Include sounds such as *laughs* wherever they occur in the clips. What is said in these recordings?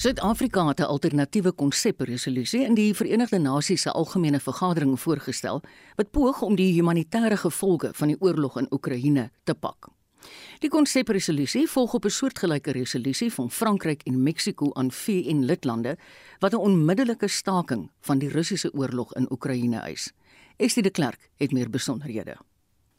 Suid-Afrika het 'n alternatiewe konsep-resolusie in die Verenigde Nasies se algemene vergadering voorgestel wat poog om die humanitêre gevolge van die oorlog in Oekraïne te pak. Die konsep-resolusie volg op 'n soortgelyke resolusie van Frankryk en Mexiko aan VN-lidlande wat 'n onmiddellike staking van die Russiese oorlog in Oekraïne eis. Estie de Klerk het meer besonderhede.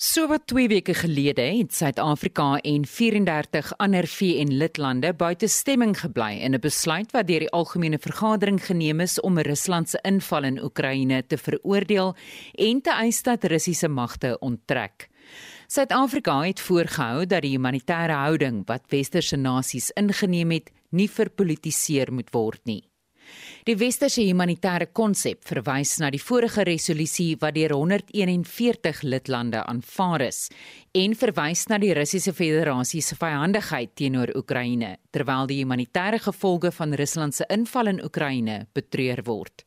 So wat 2 weke gelede het Suid-Afrika en 34 ander VN-lidlande buite stemming gebly in 'n besluit wat deur die algemene vergadering geneem is om Rusland se inval in Oekraïne te veroordeel en te eis dat Russiese magte onttrek. Suid-Afrika het voorgehou dat die humanitêre houding wat westerse nasies ingeneem het, nie verpolitiseer moet word nie. Die westerse humanitêre konsep verwys na die vorige resolusie wat deur 141 lidlande aanvaar is en verwys na die Russiese Federasie se vyandigheid teenoor Oekraïne terwyl die humanitêre gevolge van Rusland se inval in Oekraïne betreur word.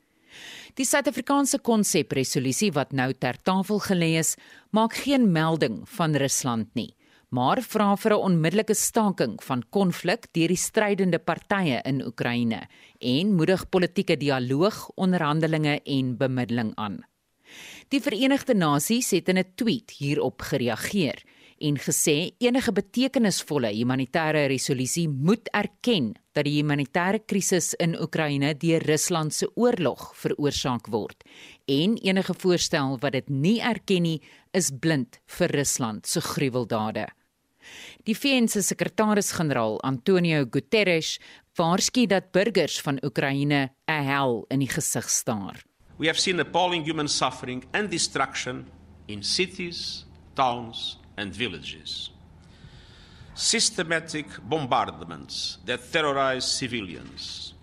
Die Suid-Afrikaanse konsep-resolusie wat nou ter tafel gelê is, maak geen melding van Rusland nie maar vra vir 'n onmiddellike staking van konflik deur die strydende partye in Oekraïne en moedig politieke dialoog, onderhandelinge en bemiddeling aan. Die Verenigde Nasies het in 'n tweet hierop gereageer en gesê enige betekenisvolle humanitêre resolusie moet erken dat die humanitêre krisis in Oekraïne deur Rusland se oorlog veroorsaak word en enige voorstel wat dit nie erken nie is blind vir Rusland se gruweldade. Die VN se sekretaris-generaal Antonio Guterres waarsku dat burgers van Oekraïne 'n hel in die gesig staar. We have seen appalling human suffering and destruction in cities, towns and villages. Systematic bombardments that terrorize civilians.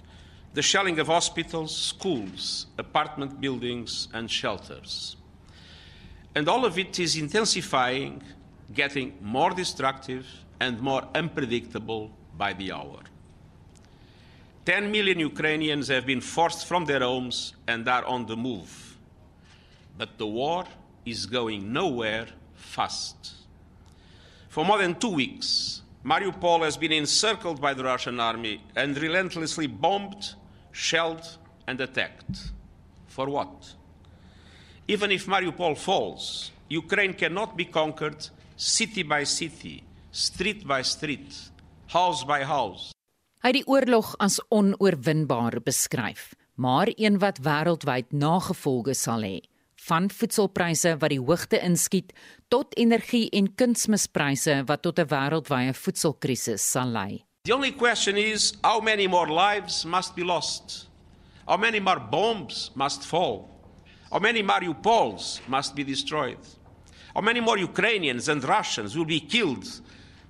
The shelling of hospitals, schools, apartment buildings and shelters. And all of it is intensifying getting more destructive and more unpredictable by the hour. 10 million Ukrainians have been forced from their homes and are on the move. But the war is going nowhere fast. For more than two weeks, Mariupol has been encircled by the Russian army and relentlessly bombed, shelled, and attacked. For what? Even if Mariupol falls, Ukraine cannot be conquered city by city, street by street, house by house. Hy het die oorlog as onoorwinbaar beskryf, maar een wat wêreldwyd nagevolge sal hê, van voedselpryse wat die hoogte inskiet tot energie- en kunsmispryse wat tot 'n wêreldwye voedselkrisis sal lei. The only question is how many more lives must be lost? How many more bombs must fall? How many Mariupols must be destroyed? How many more Ukrainians and Russians will be killed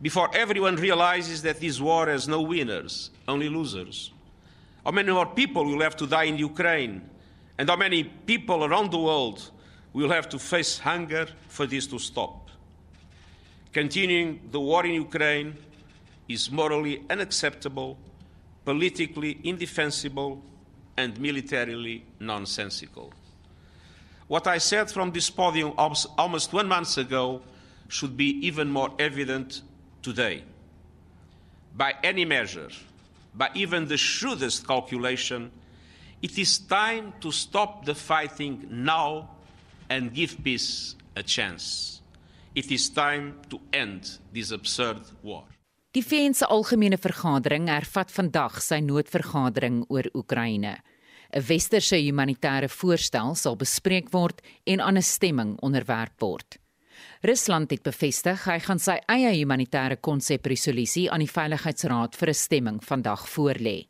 before everyone realizes that this war has no winners, only losers? How many more people will have to die in Ukraine? And how many people around the world will have to face hunger for this to stop? Continuing the war in Ukraine is morally unacceptable, politically indefensible, and militarily nonsensical. What I said from this podium almost one month ago should be even more evident today. By any measure, by even the shrewdest calculation, it is time to stop the fighting now and give peace a chance. It is time to end this absurd war. Die VN se algemene vergadering hervat vandag sy noodvergadering oor Oekraïne. 'n westerse humanitêre voorstel sal bespreek word en aan 'n stemming onderwerp word. Rusland het bevestig hy gaan sy eie humanitêre konsep-resolusie aan die Veiligheidsraad vir 'n stemming vandag voorlê.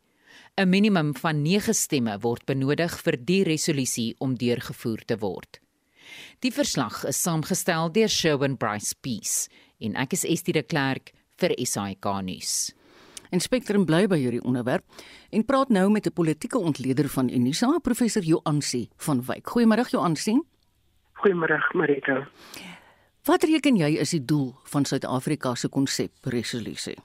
'n Minimum van 9 stemme word benodig vir die resolusie om deurgevoer te word. Die verslag is saamgestel deur Sherwin Bryce Peace en ek is Estie de Klerk vir SAK nuus. En Spectrum bly by hierdie onderwerp en praat nou met 'n politieke ontleder van Unisa, professor Joansi van Wyk. Goeiemôre Joansi. Goeiemôre Marita. Wat reken jy is die doel van Suid-Afrika se konsep-resolusie?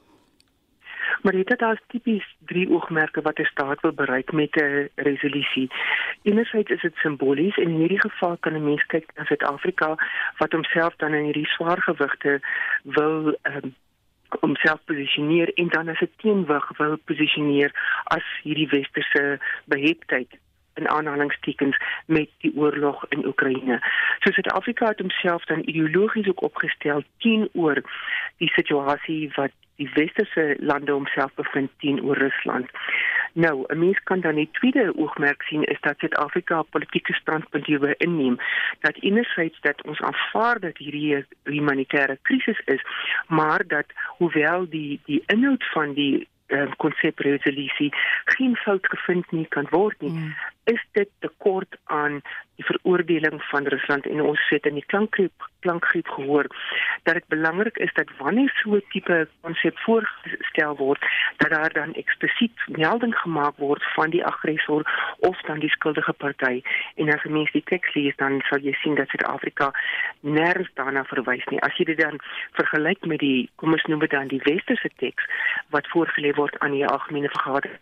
Marita, daar is tipies drie oogmerke wat 'n staat wil bereik met 'n resolusie. Enerzijds is dit simbolies en in hierdie geval kan 'n mens kyk na Suid-Afrika wat homself dan in hierdie swaar gewigte wil um, homself posisioneer en dan as 'n teenwig wil posisioneer as hierdie westerse beheptheid in aanhalingstekens met die oorlog in Oekraïne. So Suid-Afrika het homself dan ideologies ook opgestel teenoor die situasie wat die westerse lande homself bevind teenoor Rusland. Nou, 'n mens kan dan die tweede oogmerk sien is dat Suid-Afrika 'n politieke standpunt hieroor inneem dat enerzijds dat ons aanvaar dat hierdie humanitêre krisis is, maar dat hoewel die die inhoud van die ehm, konsepresolusie uh, geen fout gevind nie kan word nie, mm. Is dit tekort aan die veroordeling van Rusland en ons het in die klankgreep klankgreep gehoor dat dit belangrik is dat wanneer so 'n tipe konsep voorgestel word dat daar dan eksplisiet melding gemaak word van die aggressor of dan die skuldige party en as jy mens die teks lees dan sal jy sien dat Suid-Afrika nêrens daarna verwys nie. As jy dit dan vergelyk met die kom ons noem dit dan die westerse teks wat voorgelê word aan die algemene vergadering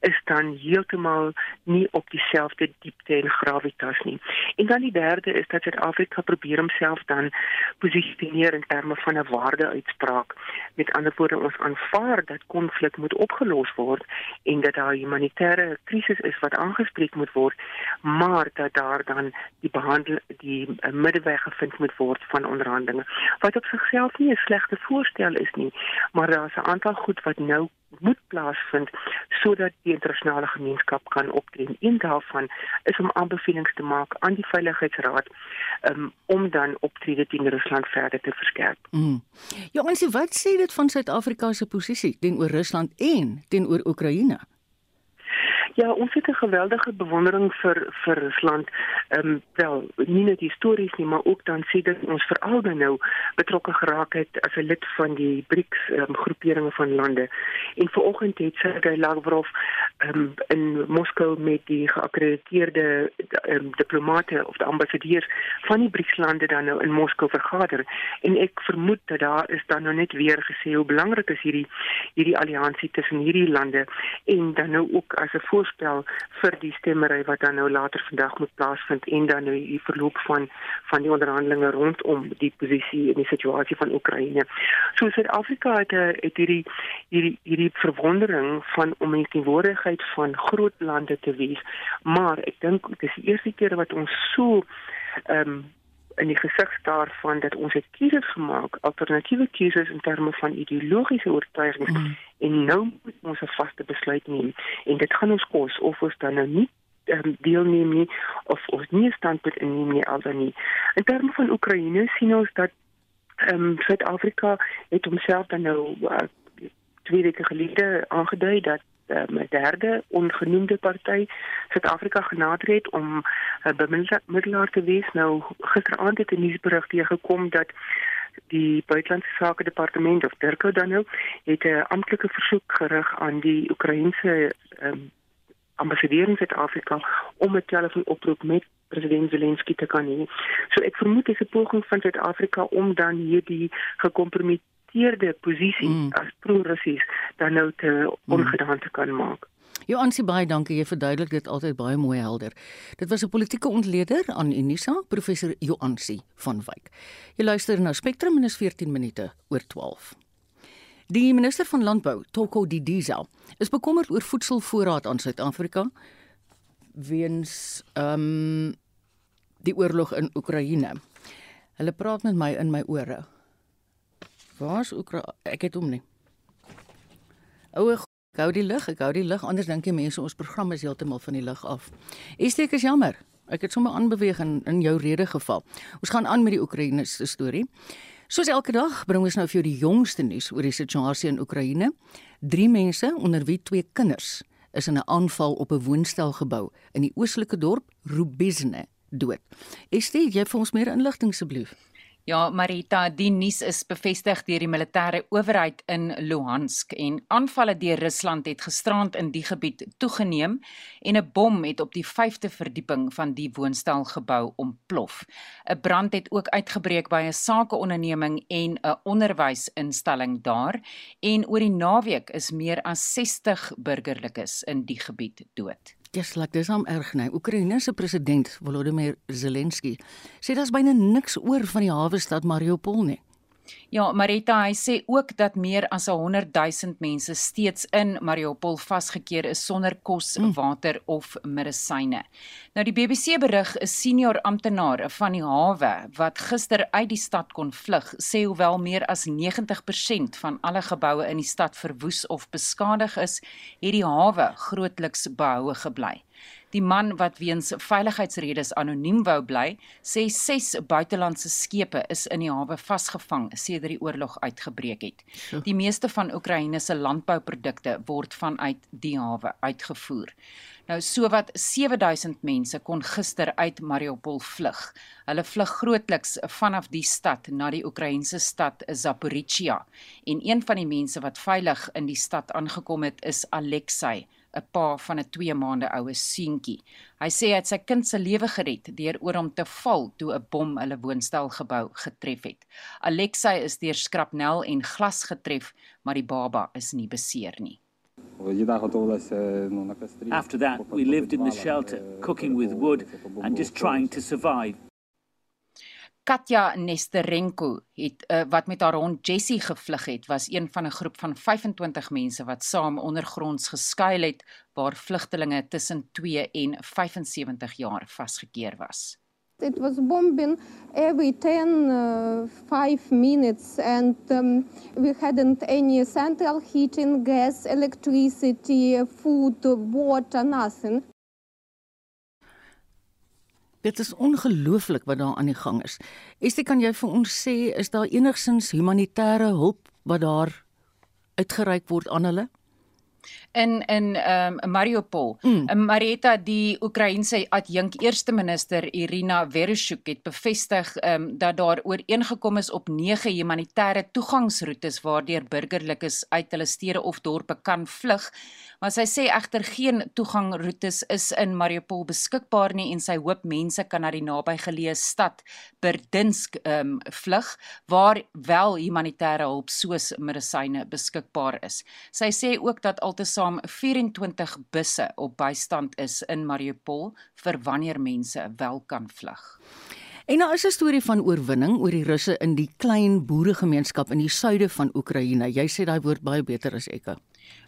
is dan heeltemal nie op dieselfde diepte en gravitas nie. En dan die derde is dat Suid-Afrika probeer homself dan posisioneer in terme van 'n waarde-uitspraak. Met ander woorde, ons aanvaar dat konflik moet opgelos word en dat daar 'n humanitêre krisis is wat aangespreek moet word, maar dat daar dan die behandel die uh, middeweg gevind moet word van onderhandelinge. Wat op sigself nie 'n slegte voorstel is nie, maar daar's 'n aantal goed wat nou moet plaasvind sodat die internasionale gemeenskap kan optree. Een daarvan is om aanbevelings te maak aan die Veiligheidsraad um, om dan optrede teen Rusland verder te verskerp. Mm. Ja, ons wat sê dit van Suid-Afrika se posisie teenoor Rusland en teenoor Oekraïne? Ja, ons het 'n geweldige bewondering vir vir Rusland. Ehm um, wel, nie net histories nie, maar ook dan sê dit ons veral dan nou betrokke geraak het as 'n lid van die BRICS um, groeperinge van lande. En vanoggend het Sergey Lavrov ehm um, in Moskou met die geakkrediteerde um, diplomate of die ambassadeurs van die BRICS lande dan nou in Moskou vergader. En ek vermoed dat daar is dan nou net weer gesê hoe belangrik is hierdie hierdie alliansie tussen hierdie lande en dan nou ook as 'n voorstel vir die stemmery wat dan nou later vandag moet plaasvind en dan nou die verloop van van die onderhandelinge rondom die posisie en die situasie van Oekraïne. So Suid-Afrika het, eh, het hierdie hierdie hierdie verwondering van om in die teenwoordigheid van groot lande te wees, maar ek dink dit is die eerste keer wat ons so ehm um, in die gesig daarvan dat ons het keuses gemaak, alternatiewe keuses in terme van ideologiese oortuigings mm. en nou moet ons 'n vaste besluit neem en dit gaan ons kos of ons dan nou nie um, deelneem nie of ons nie standpunt inneem nie al dan nie. In terme van Oekraïne sien ons dat ehm um, Suid-Afrika het homself dan nou uh, twee weke gelede aangedui dat um, 'n derde ongenoemde party Suid-Afrika genader het om 'n uh, bemiddelaar te wees. Nou gisteraand het 'n nuusberig hier gekom dat die buitelandse sake departement of Dirko dan nou het 'n amptelike versoek gerig aan die Oekraïense um, ambassadeur in Suid-Afrika om 'n telefoonoproep met president Zelensky te kan hê. So ek vermoed dis 'n poging van Suid-Afrika om dan hierdie gekompromiteerde geaccepteerde posisie mm. as pro-russies dan nou te mm. ongedaan te kan maak. Joansie baie dankie jy verduidelik dit altyd baie mooi helder. Dit was 'n politieke ontleder aan Unisa, professor Joansie van Wyk. Jy luister na Spectrum en is 14 minute oor 12. Die minister van Landbou, Toko Didiza, is bekommerd oor voedselvoorraad aan Suid-Afrika weens ehm um, die oorlog in Oekraïne. Hulle praat met my in my ore. Waar's Oekra ek het hom nie. Oue ek hou die lig, ek hou die lig anders dink jy mense ons program is heeltemal van die lig af. Esteek is jammer. Ek het sommer aanbeweeg in in jou rede geval. Ons gaan aan met die Oekraïne se storie. Soos elke dag bring ons nou vir jou die jongste nuus oor die situasie in Oekraïne. Drie mense onder wie twee kinders is in 'n aanval op 'n woonstelgebou in die oostelike dorp Rubizne dood. Esteek, jy vir ons meer inligting asseblief? Ja, Marita, die nuus is bevestig deur die militêre owerheid in Luhansk en aanvalle deur Rusland het gisterand in die gebied toegeneem en 'n bom het op die 5de verdieping van die woonstelgebou ontplof. 'n Brand het ook uitgebreek by 'n sakeonderneming en 'n onderwysinstelling daar en oor die naweek is meer as 60 burgerlikes in die gebied dood. Dis laat dis hom erg nee. Oekraïne se president Volodymyr Zelensky sê daar's byna niks oor van die hawe stad Mariupol nie. Ja, Marita, hy sê ook dat meer as 100 000 mense steeds in Mariupol vasgekeer is sonder kos, mm. water of medisyne. Nou die BBC berig 'n senior amptenaar van die hawe wat gister uit die stad kon vlug, sê hoewel meer as 90% van alle geboue in die stad verwoes of beskadig is, het die hawe grootliks behoue gebly. Die man wat weens veiligheidsredes anoniem wou bly, sê ses buitelandse skepe is in die hawe vasgevang sedert die oorlog uitgebreek het. Die meeste van Oekraïne se landbouprodukte word vanuit die hawe uitgevoer. Nou sowat 7000 mense kon gister uit Mariupol vlug. Hulle vlug grootliks vanaf die stad na die Oekraïense stad Zaporizhia en een van die mense wat veilig in die stad aangekom het is Alexei 'n pa van 'n 2 maande oue seentjie. Hy sê hy het sy kind se lewe gered deur oor hom te val toe 'n bom hulle woonstelgebou getref het. Alexei is deur skrapnel en glas getref, maar die baba is nie beseer nie. After that, we lived in the shelter, cooking with wood and just trying to survive. Katja Nesterenko het uh, wat met haar hond Jessie gevlug het, was een van 'n groep van 25 mense wat saam ondergronds geskuil het waar vlugtelinge tussen 2 en 75 jaar vasgekeer was. It was bombing every 10 uh, 5 minutes and um, we hadn't any central heating, gas, electricity, food, water, nothing. Dit is ongelooflik wat daar aan die gang is. Estie, kan jy vir ons sê is daar enigsins humanitêre hulp wat daar uitgereik word aan hulle? In in ehm um, Mariupol. Mm. Marieta die Oekraïense adjunk eerste minister Irina Vereshchuk het bevestig ehm um, dat daar ooreengekom is op 9 humanitêre toegangsroetes waardeur burgerlikes uit hulle stede of dorpe kan vlug. Maar sy sê egter geen toegangroetes is in Mariupol beskikbaar nie en sy hoop mense kan na die nabygeleë stad Berdinsk ehm um, vlug waar wel humanitêre hulp soos medisyne beskikbaar is. Sy sê ook dat altesaam 24 busse op bystand is in Mariupol vir wanneer mense wel kan vlug. En nou is 'n storie van oorwinning oor die Russe in die klein boeregemeenskap in die suide van Oekraïne. Jy sê daai woord baie beter as ek.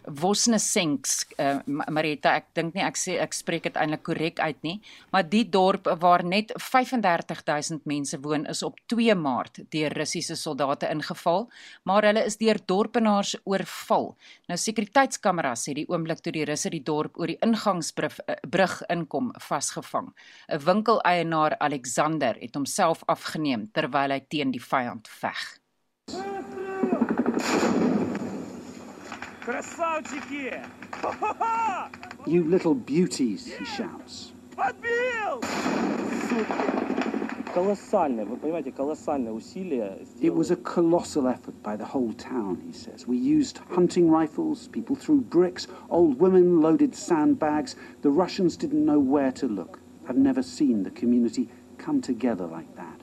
Vosnesensk uh, Marita ek dink nie ek sê ek spreek dit eintlik korrek uit nie maar die dorp waar net 35000 mense woon is op 2 Maart deur Russiese soldate ingeval maar hulle is deur dorpenaars oorval. Nou sekuriteitskameras het die oomblik toe die Russe die dorp oor die ingangsbrug uh, inkom vasgevang. 'n winkeleienaar Alexander het homself afgeneem terwyl hy teen die vyand veg You little beauties, he shouts. It was a colossal effort by the whole town, he says. We used hunting rifles, people threw bricks, old women loaded sandbags. The Russians didn't know where to look. I've never seen the community come together like that.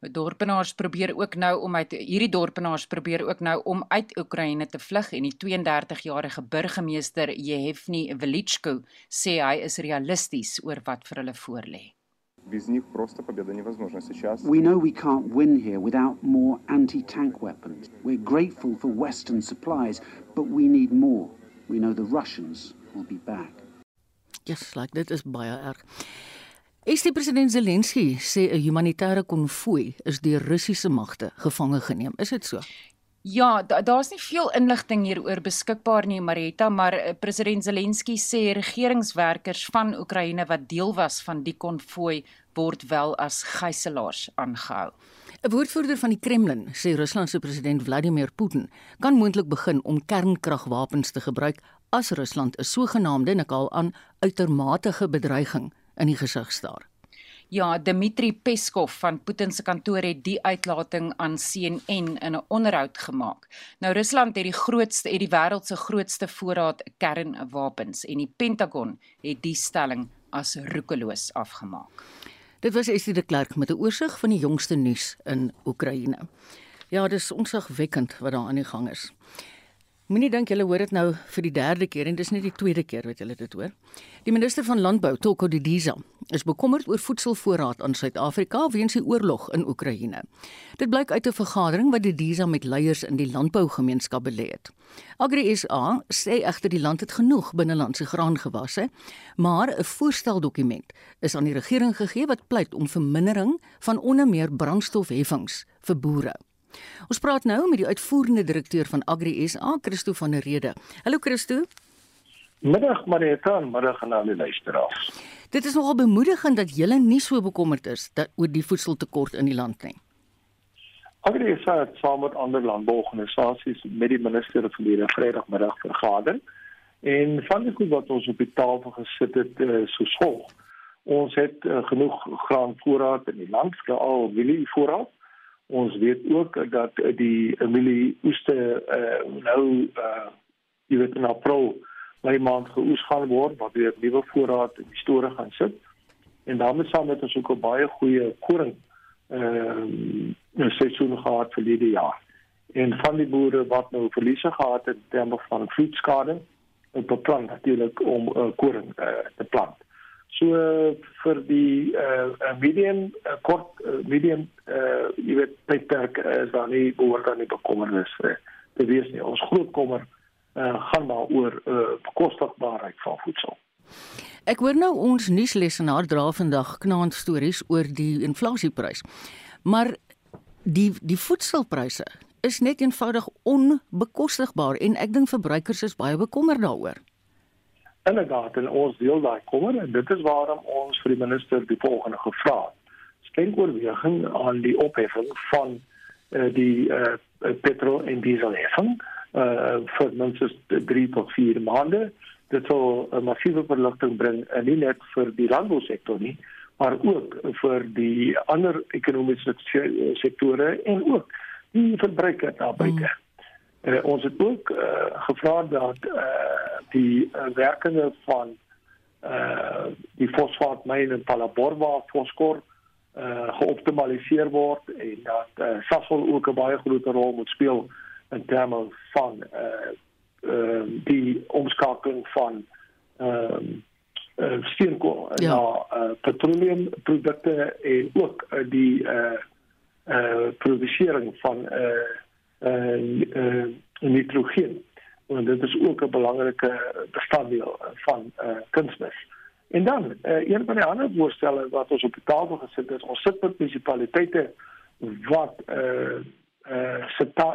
Dorpenaars probeer ook nou om uit hierdie dorpenaars probeer ook nou om uit Oekraïne te vlug en die 32-jarige burgemeester Jehevni Velichko sê hy is realisties oor wat vir hulle voorlê. We know we can't win here without more anti-tank weapons. We're grateful for western supplies, but we need more. We know the Russians will be back. Yes, like dit is baie erg. Is die president Zelensky sê 'n humanitêre konvooi is deur Russiese magte gevange geneem. Is dit so? Ja, daar's da nie veel inligting hieroor beskikbaar nie, Marita, maar eh, president Zelensky sê regeringswerkers van Oekraïne wat deel was van die konvooi word wel as gijslaers aangehou. 'n Woordvoerder van die Kremlin sê Rusland se president Vladimir Putin kan moontlik begin om kernkragwapens te gebruik as Rusland 'n sogenaamde nikal aan uitermate bedreiging in die gesig staar. Ja, Dmitri Peskov van Putin se kantoor het die uitlating aan CNN in 'n onderhoud gemaak. Nou Rusland het die grootste het die wêreld se grootste voorraad kernwapens en die Pentagon het die stelling as roekeloos afgemaak. Dit was Estie de Klerk met 'n oorsig van die jongste nuus in Oekraïne. Ja, dis onsagwekkend wat daar aan die gang is. Moenie dink julle hoor dit nou vir die derde keer en dis nie die tweede keer wat julle dit hoor. Die minister van Landbou, Toko Didiza, is bekommerd oor voedselvoorraad aan Suid-Afrika weens die oorlog in Oekraïne. Dit blyk uit 'n vergadering wat die DISA met leiers in die landbougemeenskap belê het. Agri SA sê egter die land het genoeg binnelandse graangewasse, maar 'n voorsteldokument is aan die regering gegee wat pleit om vermindering van onder meer brandstofheffings vir boere. Ons praat nou met die uitvoerende direkteur van Agri SA, Christo van der Rede. Hallo Christo. Middag Marita, middag aan al die luisteraars. Dit is nogal bemoedigend dat julle nie so bekommerd is dat oor die voedseltekort in die land nie. Agri SA het saam met ander landbouorganisasies met die minister verlede Vrydagmiddag vergader en van die goed wat ons op die tafel gesit het uh, so volg. Ons het uh, genoeg graanvoorraad in die land, veral mielievoorraad. Ons weet ook dat die mielie oeste uh, nou uh, jy weet in April my maand geoes gaan word wat weer nuwe voorraad in die store gaan sit. En daarmee saam met ons ook 'n baie goeie koring uh, seisoen gehad vir die jaar. En van die boere wat nou verliese gehad het in terme van vloedskade, het beplan natuurlik om uh, koring uh, te plant. So uh, vir die uh, medium uh, kort uh, medium uh, jy weet tydperk is daar nie behoort aan die bekommernis vir te wees nie. Ons groot kommer uh, gaan maar oor uh, bekostigbaarheid van voedsel. Ek hoor nou ons nuuslesenaar dra vandag knaand stories oor die inflasieprys. Maar die die voedselpryse is net eenvoudig onbekostigbaar en ek dink verbruikers is baie bekommerd daaroor. Inderdaad, en ons deel daai kommer en dit is waarom ons vir die minister die volgende gevra het. Skenk oorweging aan die opheffing van uh, die uh, petrol en diesel heffing uh vir minstens 3 tot 4 maande. Dit sal 'n massiewe verligting bring en nie net vir die landbousektor nie, maar ook vir die ander ekonomiese sektore en ook die verbruiker daar buite. Mm. Uh, ons het ook uh, gevra dat uh, die uh, werkende van uh, die fosfaatmyn in Palaborwa Foskor uh, geoptimaliseer word en dat uh, Sasol ook 'n baie groot rol moet speel in terme van uh uh die omskakeling van ehm um, uh, steenkool ja. na uh, petroleumprodukte en ook uh, die uh uh produsering van uh uh, uh nitrogeen want dit is ook 'n belangrike bestanddeel van uh kunsmis. En dan uh, een van die ander voorstelle wat ons op die tafel gesit het, ons sit met munisipaliteite wat uh uh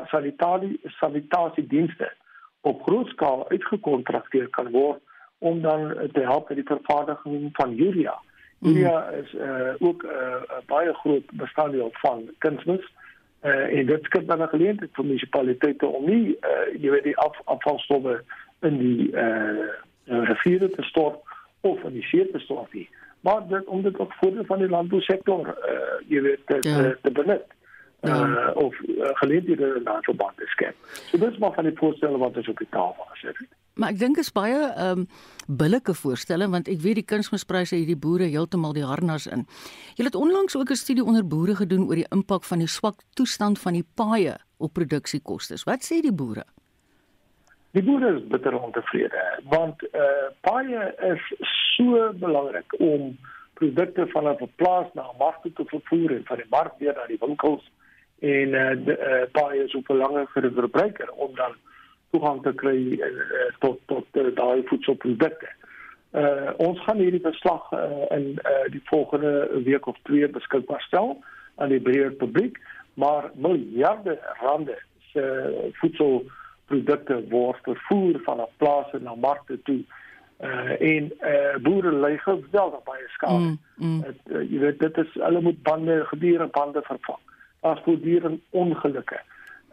sanitasie sanitasiedienste op groot skaal uitgekontrakteer kan word om dan te help met die vervaardiging van urea. Urea mm. is uh ook 'n uh, baie groot bestanddeel van kunsmis. Uh en dit skep dan 'n geleentheid vir munisipaliteite om nie uh jy weet die af, afvalstowwe in die uh riviere te stort of in die see te stort nie. Maar dit om dit ook voor van die landbousektor uh jy weet te, ja. te, te benut uh, of uh, geleenthede in daardie verband te skep. So dis maar van die voorstelle wat ons op die tafel gesit het. Maar ek dink is baie ehm um, billike voorstelle want ek weet die kunsmispryse het die boere heeltemal die harnas in. Jy het onlangs ook 'n studie onder boere gedoen oor die impak van die swak toestand van die paaie op produksiekoste. Wat sê die boere? Die boere is bitter ontevrede want eh uh, paaie is so belangrik om produkte van 'n plaas na 'n mark toe te vervoer en van die mark weer na die winkels en uh, de, uh, baie is op langer vir die verbruiker om dan toegang te kry uh, tot tot uh, daai voedselprodukte. Uh, ons gaan hierdie verslag uh, in uh, die volgende week of twee beskikbaar stel aan die breër publiek, maar miljarde rande se uh, voedselprodukte word vervoer van 'n plaas na markte toe. Uh, en uh, boere ly geweldig baie skade. Mm, mm. Uh, jy weet dit is hulle moet bande gebiere bande vervang as voortdurend ongelukke.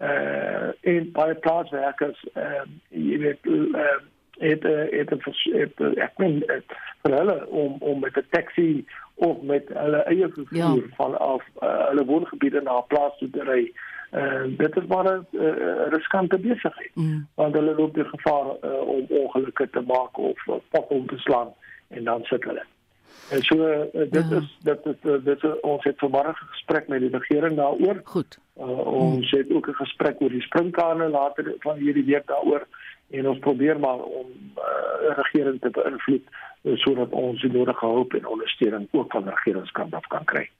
Uh en baie plaaswerkers uh jy weet uh het het het, het ek meen vir hulle om om met 'n taxi of met hulle eie vervoer ja. van af uh, hulle woongebiede na 'n plaas toe te ry. Uh dit is maar 'n uh, riskante besigheid. Mm. Want hulle loop die gevaar uh, om ongelukke te maak of om te slaan en dan sit hulle. En so uh, dit ja. is dit is uh, dit is ons het vanmôre gesprek met die regering daaroor. Goed. Uh, ons hmm. het ook 'n gesprek oor die springkane later van hierdie week daaroor en ons probeer maar om uh, die regering te beïnvloed sodat ons die nodige hulp en ondersteuning ook van regeringskant af kan kry.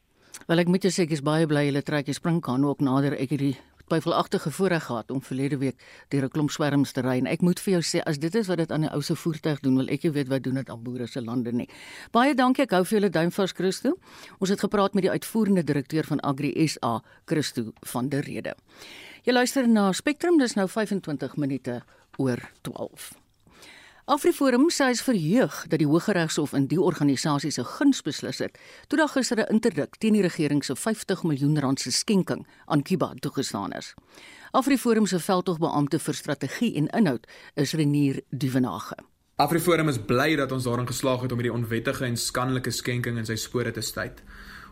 Wel ek moet jou sê ek is baie bly hulle trek die springkaan ook nader ek hierdie twyfelagtige voorreg gehad om verlede week deur 'n klomp swerms te ry en ek moet vir jou sê as dit is wat dit aan 'n ou se voertuig doen wil ek nie weet wat doen dit aan boere se lande nie. Baie dankie ek hou vir julle duim vas Christo. Ons het gepraat met die uitvoerende direkteur van Agri SA Christo van der Rede. Jy luister na Spectrum dis nou 25 minute oor 12. Afriforum sê hy is verheug dat die Hooggeregshof in die organisasie se guns beslis het toe daar gister 'n interdik teen die regering se 50 miljoen rand se skenking aan Kiba toegestaan is. Afriforum se veldtogbeampte vir strategie en inhoud is Renier Duvenage. Afriforum is bly dat ons daarin geslaag het om hierdie onwettige en skandelike skenking in sy spore te stuit.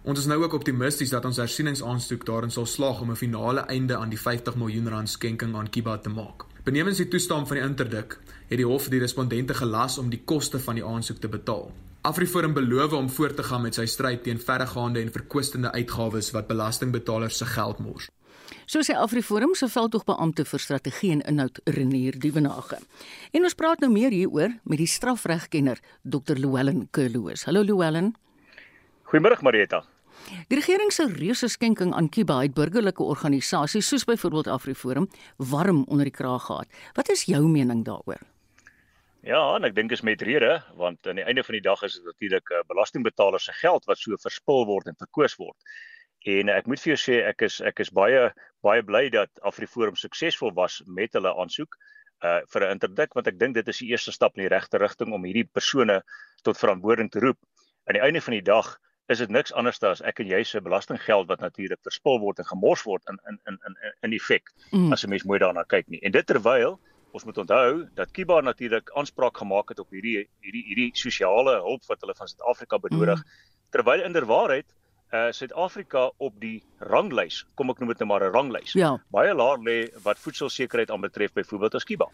Ons is nou ook optimisties dat ons hersieningsaansoek daarin sal slaag om 'n finale einde aan die 50 miljoen rand skenking aan Kiba te maak. Benewens die toestaan van die interdik het die hof die respondente gelas om die koste van die aansoek te betaal. Afriforum beloof om voort te gaan met sy stryd teen verregaande en verkwistende uitgawes wat belastingbetalers se geld mors. So sê Afriforum se veldtogbeampte vir strategie en inhoud Renier Dievenage. En ons praat nou meer hieroor met die strafregkenner Dr. Llewellyn Kerloos. Hallo Llewellyn. Goeiemôre Marieta. Die regering se reuse skenking aan Kiba het burgerlike organisasies soos byvoorbeeld Afriforum warm onder die kraag gehad. Wat is jou mening daaroor? Ja, en ek dink is met rede want aan die einde van die dag is dit natuurlik uh, belastingbetalers se geld wat so verspil word en verkoos word. En ek moet vir jou sê ek is ek is baie baie bly dat AfriForum suksesvol was met hulle aansoek uh vir 'n interdik want ek dink dit is die eerste stap in die regte rigting om hierdie persone tot verantwoording te roep. Aan die einde van die dag is dit niks anders as ek en jy se belastinggeld wat natuurlik verspil word en gemors word in in in in in effek mm. as 'n mens mooi daarna kyk nie. En dit terwyl ons moet onthou dat Kiba natuurlik aanspraak gemaak het op hierdie hierdie hierdie sosiale hulp wat hulle van Suid-Afrika benodig mm. terwyl inderwaarheid uh Suid-Afrika op die ranglys, kom ek noem dit net nou maar 'n ranglys. Ja. Baie laag lê wat voedselsekerheid aanbetref byvoorbeeld as Kiba.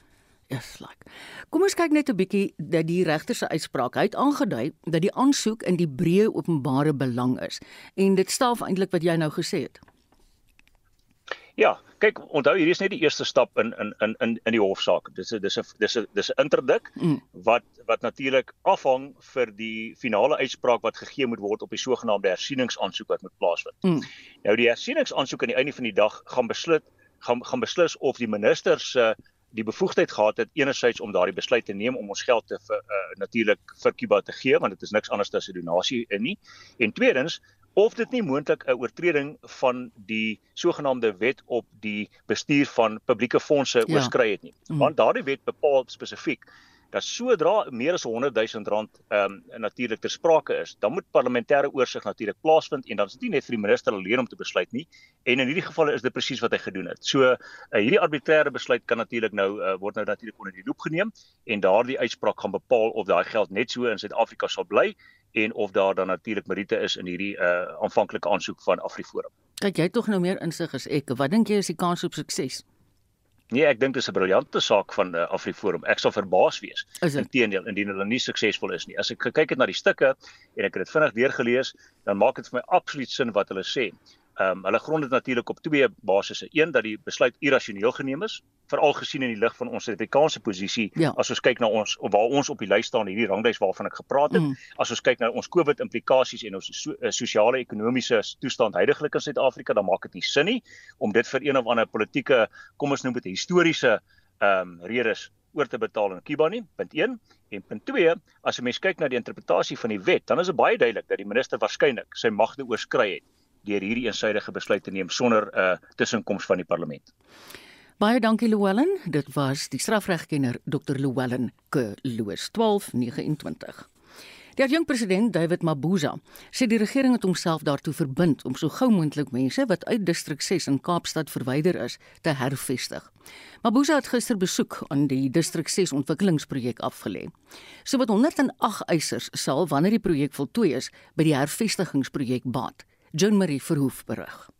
Yes, like. Kom ons kyk net 'n bietjie dat die regter se uitspraak. Hy het aangedui dat die aansoek in die breë openbare belang is en dit stel eintlik wat jy nou gesê het. Ja, kyk, onthou hierdie is net die eerste stap in in in in in die hofsaak. Dis 'n dis 'n dis 'n dis 'n interdik mm. wat wat natuurlik afhang vir die finale uitspraak wat gegee moet word op die sogenaamde hersieningsaansoek wat moet plaasvind. Mm. Nou die hersieningsaansoek aan die einde van die dag gaan besluit gaan gaan beslis of die minister se die bevoegdheid gehad het enerzijds om daardie besluit te neem om ons geld te uh, natuurlik vir Kuba te gee want dit is niks anders as 'n donasie in nie. En tweedens of dit nie moontlik 'n oortreding van die sogenaamde wet op die bestuur van publieke fondse ja. oorskry het nie. Mm. Want daardie wet bepaal spesifiek dat sodra meer as 100 000 rand ehm um, natuurlik ter sprake is, dan moet parlementêre oorsig natuurlik plaasvind en dan is dit nie net vir die minister alleen om te besluit nie. En in hierdie geval is dit presies wat hy gedoen het. So uh, hierdie arbitreëre besluit kan natuurlik nou uh, word nou natuurlik onder die loep geneem en daardie uitspraak gaan bepaal of daai geld net so in Suid-Afrika sal bly en of daar dan natuurlik meriete is in hierdie uh aanvanklike aansoek van Afriforum. Kyk jy tog nou meer insig as ek. Wat dink jy is die kans op sukses? Nee, ek dink dit is 'n briljante saak van uh, Afriforum. Ek sal verbaas wees inteendeel indien hulle nie suksesvol is nie. As ek gekyk het na die stukke en ek het dit vinnig deurgelees, dan maak dit vir my absoluut sin wat hulle sê. Ehm um, hulle grond dit natuurlik op twee basisse. Een dat die besluit irrasioneel geneem is, veral gesien in die lig van ons Suid-Afrikaanse posisie ja. as ons kyk na ons of waar ons op die lys staan hierdie ranglys waarvan ek gepraat het. Mm. As ons kyk na ons COVID implikasies en ons so, uh, sosiale ekonomiese toestand heidaglik in Suid-Afrika, dan maak dit nie sin nie om dit vir een of ander politieke, kom ons noem dit historiese ehm um, redes oor te betaal in Kuba nie. Punt 1 en punt 2, as 'n mens kyk na die interpretasie van die wet, dan is dit baie duidelik dat die minister waarskynlik sy magte oorskry het deur hierdie eensydige besluit te neem sonder 'n uh, tussenkoms van die parlement. Baie dankie Llewellyn. Dit was die strafregkenner Dr. Llewellyn Kloos 1229. Die jong president David Mabuza sê die regering het homself daartoe verbind om so gou moontlik mense wat uit distrik 6 in Kaapstad verwyder is te hervestig. Mabuza het gister besoek aan die distrik 6 ontwikkelingsprojek afgelê. So wat 108 eisers sal wanneer die projek voltooi is by die hervestigingsprojek baat. Joan Marie Verhoef berig.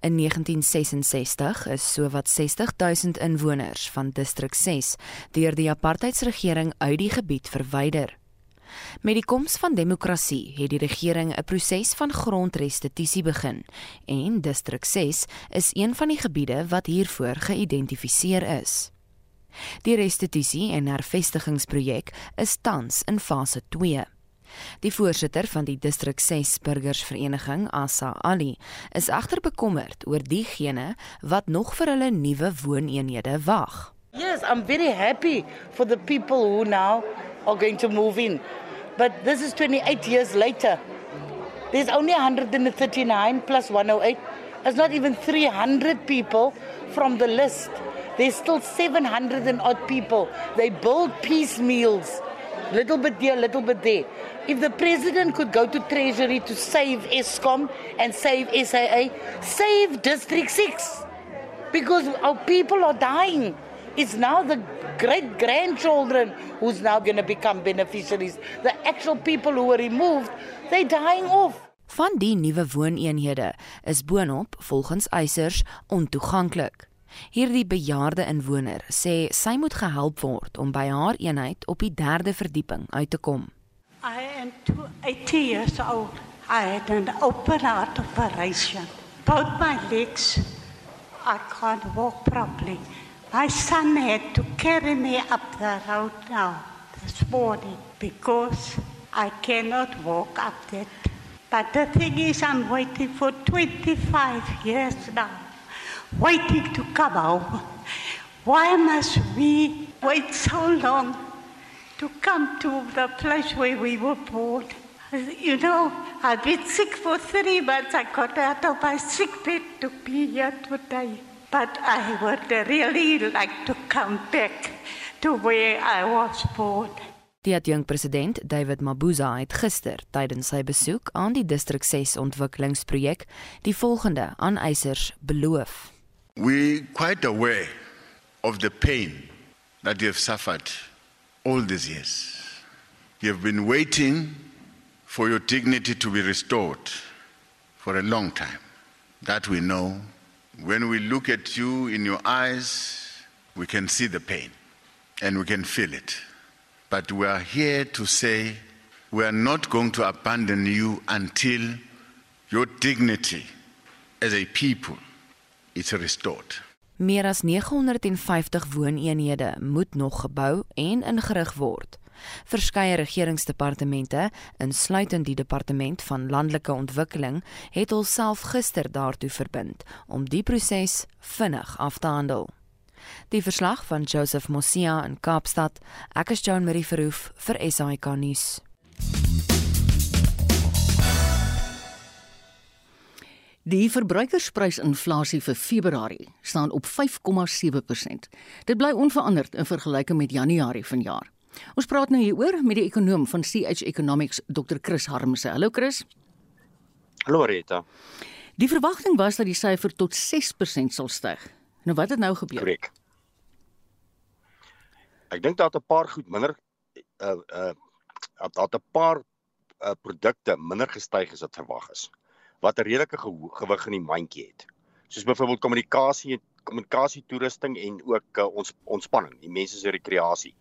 In 1966 is sowat 60000 inwoners van distrik 6 deur die apartheidsregering uit die gebied verwyder. Met die koms van demokrasie het die regering 'n proses van grondrestituisie begin en distrik 6 is een van die gebiede wat hiervoor geïdentifiseer is. Die restituisie en hervestigingsprojek is tans in fase 2. Die voorsitter van die distrik 6 burgersvereniging, Asa Ali, is egter bekommerd oor diegene wat nog vir hulle nuwe wooneenhede wag. Yes, I'm very happy for the people who now are going to move in. But this is 28 years later. There's only 139 plus 108. There's not even 300 people from the list. There's still 700 and odd people. They build piecemeals, little bit here, little bit there. If the president could go to Treasury to save ESCOM and save SAA, save District 6. Because our people are dying. It's now the great grandchildren who's now going to become beneficiaries. The actual people who were removed, they're dying off. Van die nuwe wooneenhede is boonop volgens eisers ontoeganklik. Hierdie bejaarde inwoner sê sy moet gehelp word om by haar eenheid op die 3de verdieping uit te kom. I am 80 years old. I had an open heart operation. Both my legs, I can't walk properly. My son had to carry me up the road now this morning because I cannot walk up that. But the thing is, I'm waiting for 25 years now, waiting to come home. Why must we wait so long to come to the place where we were born? You know, I've been sick for three months. I got out of my sick bed to be here today. But I would really like to come back to where I was born. Die adjunkpresident David Mabuza het gister tydens sy besoek aan die distrik 6 ontwikkelingsprojek die volgende aan eisers beloof. We are quite aware of the pain that you have suffered all these years. You have been waiting for your dignity to be restored for a long time. That we know When we look at you in your eyes, we can see the pain and we can feel it. But we are here to say we are not going to abandon you until your dignity as a people is restored. Meer as 950 wooneenhede moet nog gebou en ingerig word. Verskeie regeringsdepartemente, insluitend die departement van landelike ontwikkeling, het hulself gister daartoe verbind om die proses vinnig af te handel. Die verslag van Joseph Mosia in Kaapstad, ek is Joan Marie Verhoef vir SAK nuus. Die verbruikersprysinflasie vir Februarie staan op 5,7%. Dit bly onveranderd in vergelyking met Januarie vanjaar. Ons praat nou hieroor met die ekonom van CH Economics, Dr. Chris Harmse. Hallo Chris. Hallo Rita. Die verwagting was dat die syfer tot 6% sal styg. Nou wat het nou gebeur? Korrek. Ek dink daar het 'n paar goed minder uh uh daar het 'n paar uh, produkte minder gestyg as wat verwag is. Wat 'n redelike gewig in die mandjie het. Soos byvoorbeeld kommunikasie, kommunikasie toerusting en ook uh, ons ontspanning, die mense se rekreasie.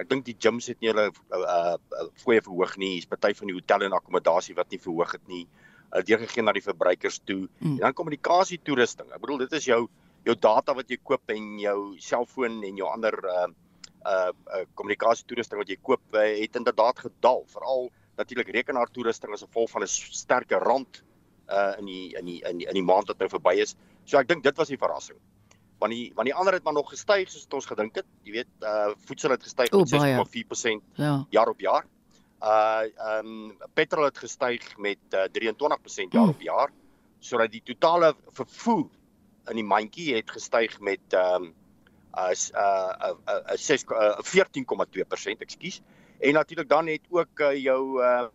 Ek dink die gyms het nie hulle uh uh fooie verhoog nie. Hier's party van die hotel en akkommodasie wat nie verhoog het nie. Hulle uh, deurgegee na die verbruikers toe. Mm. En dan kommunikasie toerusting. Ek bedoel dit is jou jou data wat jy koop en jou selfoon en jou ander uh uh kommunikasie uh, toerusting wat jy koop uh, het inderdaad gedaal. Veral natuurlik rekenaar toerusting as gevolg van 'n sterker rand uh in die in die in die, in die maand wat nou verby is. So ek dink dit was die verrassing want die want die ander het maar nog gestyg soos ons gedink het. Jy weet, uh voedsel het gestyg met 6,4% ja. jaar op jaar. Uh ehm um, petrol het gestyg met uh, 23% jaar op jaar sodat die totale vervoer in die mandjie het gestyg met ehm um, as uh 'n uh, 6 uh, 14,2%, ekskuus. En natuurlik dan het ook uh, jou uh